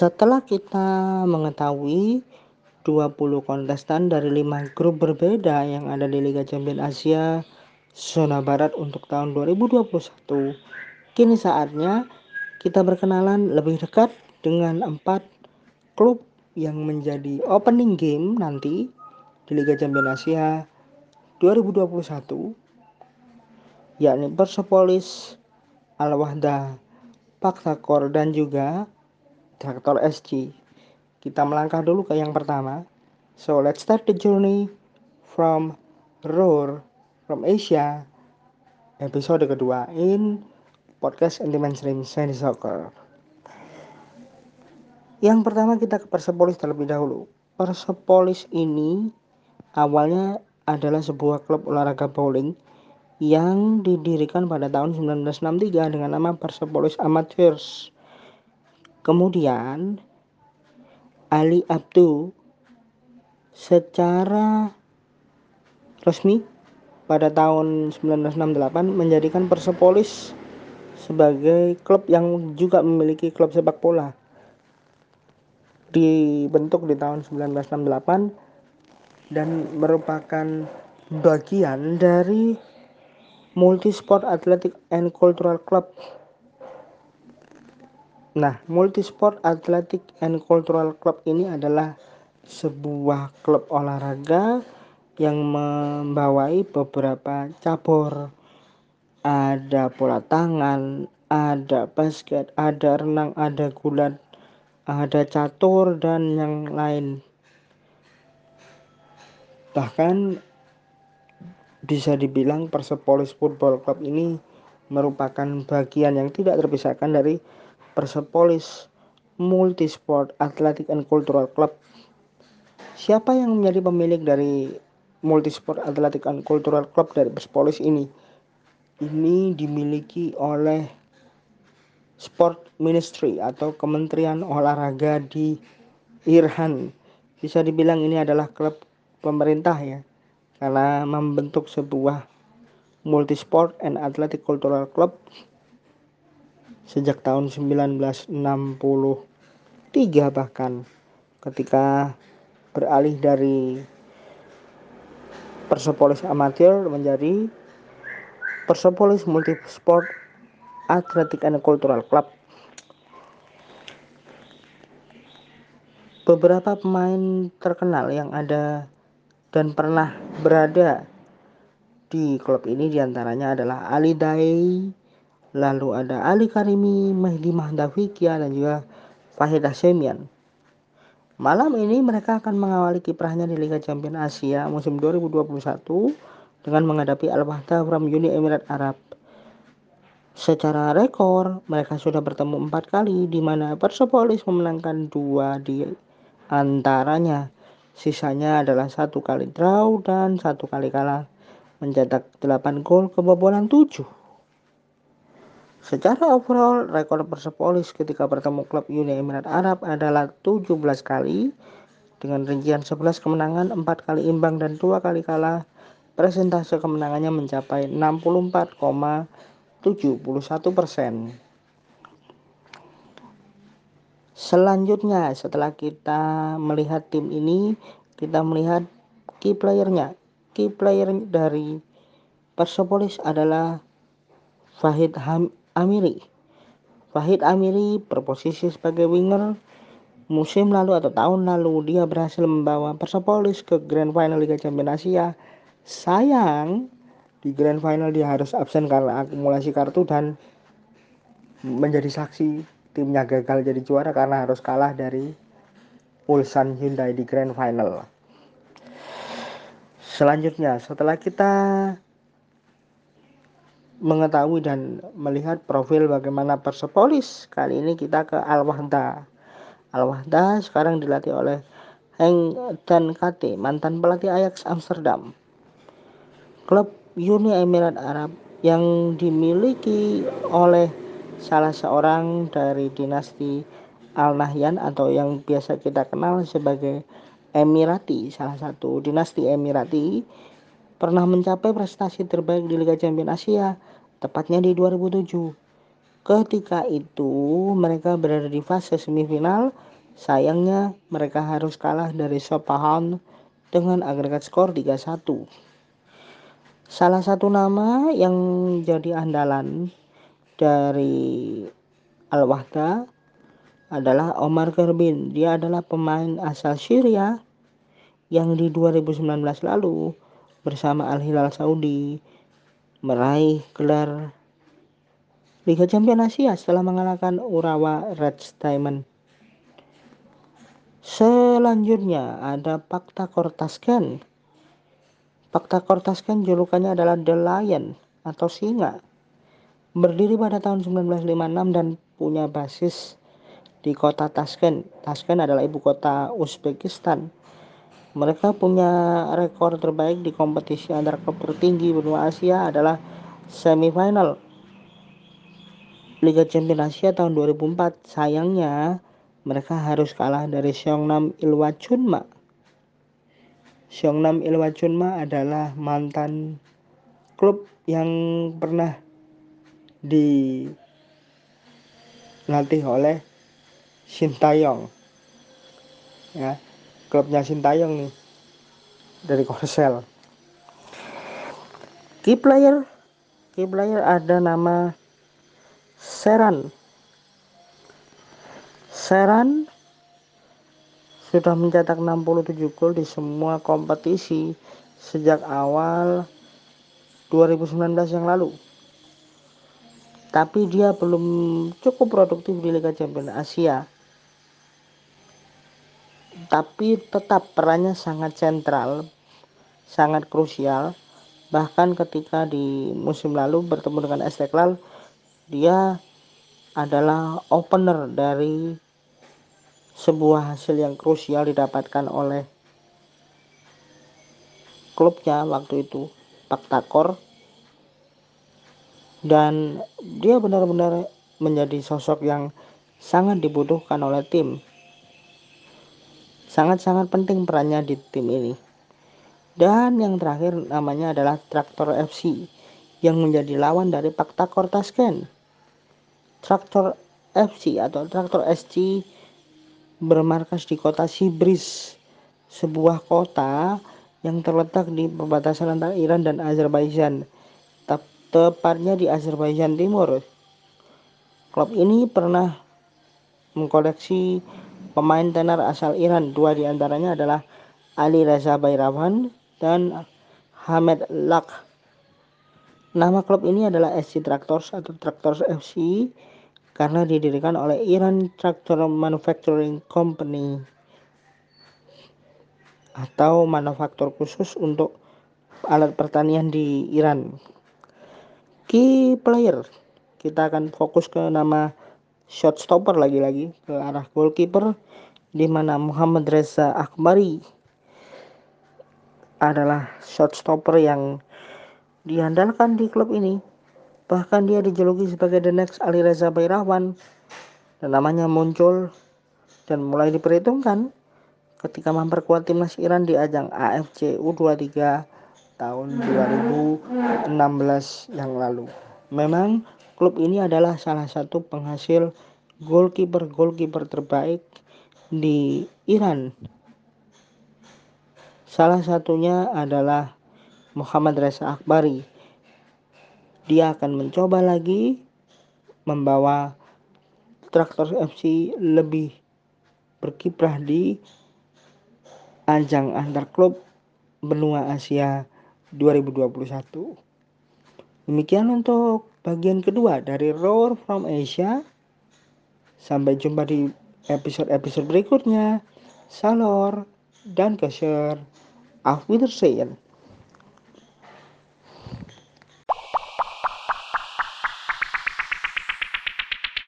Setelah kita mengetahui 20 kontestan dari 5 grup berbeda yang ada di Liga Champions Asia zona barat untuk tahun 2021, kini saatnya kita berkenalan lebih dekat dengan empat klub yang menjadi opening game nanti di Liga Champions Asia 2021 yakni Persepolis, Al-Wahda, Paksakor dan juga Traktor SC. Kita melangkah dulu ke yang pertama. So let's start the journey from Roar from Asia episode kedua in podcast anti mainstream Sandy Soccer. Yang pertama kita ke Persepolis terlebih dahulu. Persepolis ini awalnya adalah sebuah klub olahraga bowling yang didirikan pada tahun 1963 dengan nama Persepolis Amateurs. Kemudian Ali Abdu secara resmi pada tahun 1968 menjadikan Persepolis sebagai klub yang juga memiliki klub sepak bola. Dibentuk di tahun 1968 dan merupakan bagian dari Multisport Athletic and Cultural Club. Nah, Multisport Athletic and Cultural Club ini adalah sebuah klub olahraga yang membawai beberapa cabur. Ada bola tangan, ada basket, ada renang, ada gulat, ada catur dan yang lain. Bahkan bisa dibilang Persepolis Football Club ini merupakan bagian yang tidak terpisahkan dari Persepolis Multisport Athletic and Cultural Club. Siapa yang menjadi pemilik dari Multisport Athletic and Cultural Club dari Persepolis ini? Ini dimiliki oleh Sport Ministry atau Kementerian Olahraga di Irhan. Bisa dibilang ini adalah klub pemerintah ya karena membentuk sebuah multisport and athletic cultural club sejak tahun 1963 bahkan ketika beralih dari Persepolis amatir menjadi Persepolis Multisport Athletic and Cultural Club. Beberapa pemain terkenal yang ada dan pernah berada di klub ini di antaranya adalah Ali Dai, lalu ada Ali Karimi, Mehdi Mahdavikia dan juga Fahid Hasemian. Malam ini mereka akan mengawali kiprahnya di Liga Champions Asia musim 2021 dengan menghadapi Al-Wahda from Uni Emirat Arab. Secara rekor, mereka sudah bertemu empat kali di mana Persepolis memenangkan dua di antaranya. Sisanya adalah satu kali draw dan satu kali kalah mencetak 8 gol kebobolan 7. Secara overall, rekor Persepolis ketika bertemu klub Uni Emirat Arab adalah 17 kali dengan rincian 11 kemenangan, 4 kali imbang dan 2 kali kalah. Presentase kemenangannya mencapai 64,71 persen. Selanjutnya setelah kita melihat tim ini, kita melihat key playernya. Key player dari Persepolis adalah Fahid Amiri. Fahid Amiri berposisi sebagai winger. Musim lalu atau tahun lalu dia berhasil membawa Persepolis ke Grand Final Liga Champions Asia. Sayang di Grand Final dia harus absen karena akumulasi kartu dan menjadi saksi timnya gagal jadi juara karena harus kalah dari Ulsan Hyundai di Grand Final. Selanjutnya, setelah kita mengetahui dan melihat profil bagaimana Persepolis, kali ini kita ke Al-Wahda. Al-Wahda sekarang dilatih oleh Heng dan Kate, mantan pelatih Ajax Amsterdam. Klub Uni Emirat Arab yang dimiliki oleh salah seorang dari dinasti Al Nahyan atau yang biasa kita kenal sebagai Emirati, salah satu dinasti Emirati pernah mencapai prestasi terbaik di Liga Champions Asia, tepatnya di 2007. Ketika itu mereka berada di fase semifinal Sayangnya mereka harus kalah dari Sopahan dengan agregat skor 3-1. Salah satu nama yang jadi andalan dari Al-Wahda adalah Omar Gerbin. Dia adalah pemain asal Syria yang di 2019 lalu bersama Al Hilal Saudi meraih gelar Liga Champions Asia setelah mengalahkan Urawa Red Diamond. Selanjutnya ada Pakta Kortasken. Pakta Kortasken julukannya adalah The Lion atau singa. Berdiri pada tahun 1956 dan punya basis di kota Tashkent. Tashkent adalah ibu kota Uzbekistan. Mereka punya rekor terbaik di kompetisi antar klub tertinggi benua Asia adalah semifinal Liga Champions Asia tahun 2004. Sayangnya mereka harus kalah dari Seongnam Ilwachunma. Seongnam Ilwachunma adalah mantan klub yang pernah dilatih oleh Sintayong ya klubnya Sintayong nih dari Korsel. Key player key player ada nama Seran. Seran sudah mencetak 67 gol di semua kompetisi sejak awal 2019 yang lalu. Tapi dia belum cukup produktif di Liga Champions Asia tapi tetap perannya sangat sentral, sangat krusial. Bahkan ketika di musim lalu bertemu dengan Esteghlal, dia adalah opener dari sebuah hasil yang krusial didapatkan oleh klubnya waktu itu, Paktakor. Dan dia benar-benar menjadi sosok yang sangat dibutuhkan oleh tim sangat-sangat penting perannya di tim ini. Dan yang terakhir namanya adalah Traktor FC yang menjadi lawan dari Pakta Kortasken. Traktor FC atau Traktor SC bermarkas di kota Sibris, sebuah kota yang terletak di perbatasan antara Iran dan Azerbaijan, tepatnya di Azerbaijan Timur. Klub ini pernah mengkoleksi pemain tenar asal Iran. Dua di antaranya adalah Ali Reza Bayrawan dan Hamed Lak. Nama klub ini adalah SC Tractors atau Tractors FC karena didirikan oleh Iran Tractor Manufacturing Company atau manufaktur khusus untuk alat pertanian di Iran. Key player, kita akan fokus ke nama shot stopper lagi-lagi ke arah goalkeeper di mana Muhammad Reza Akbari adalah shot stopper yang diandalkan di klub ini. Bahkan dia dijuluki sebagai the next Ali Reza Bayrawan dan namanya muncul dan mulai diperhitungkan ketika memperkuat timnas Iran di ajang AFC U23 tahun 2016 yang lalu. Memang Klub ini adalah salah satu penghasil goalkeeper-goalkeeper terbaik di Iran. Salah satunya adalah Muhammad Reza Akbari. Dia akan mencoba lagi membawa Traktor FC lebih berkiprah di ajang antar klub benua Asia 2021. Demikian untuk bagian kedua dari Roar from Asia. Sampai jumpa di episode-episode berikutnya. Salor dan Kesher. Auf Wiedersehen.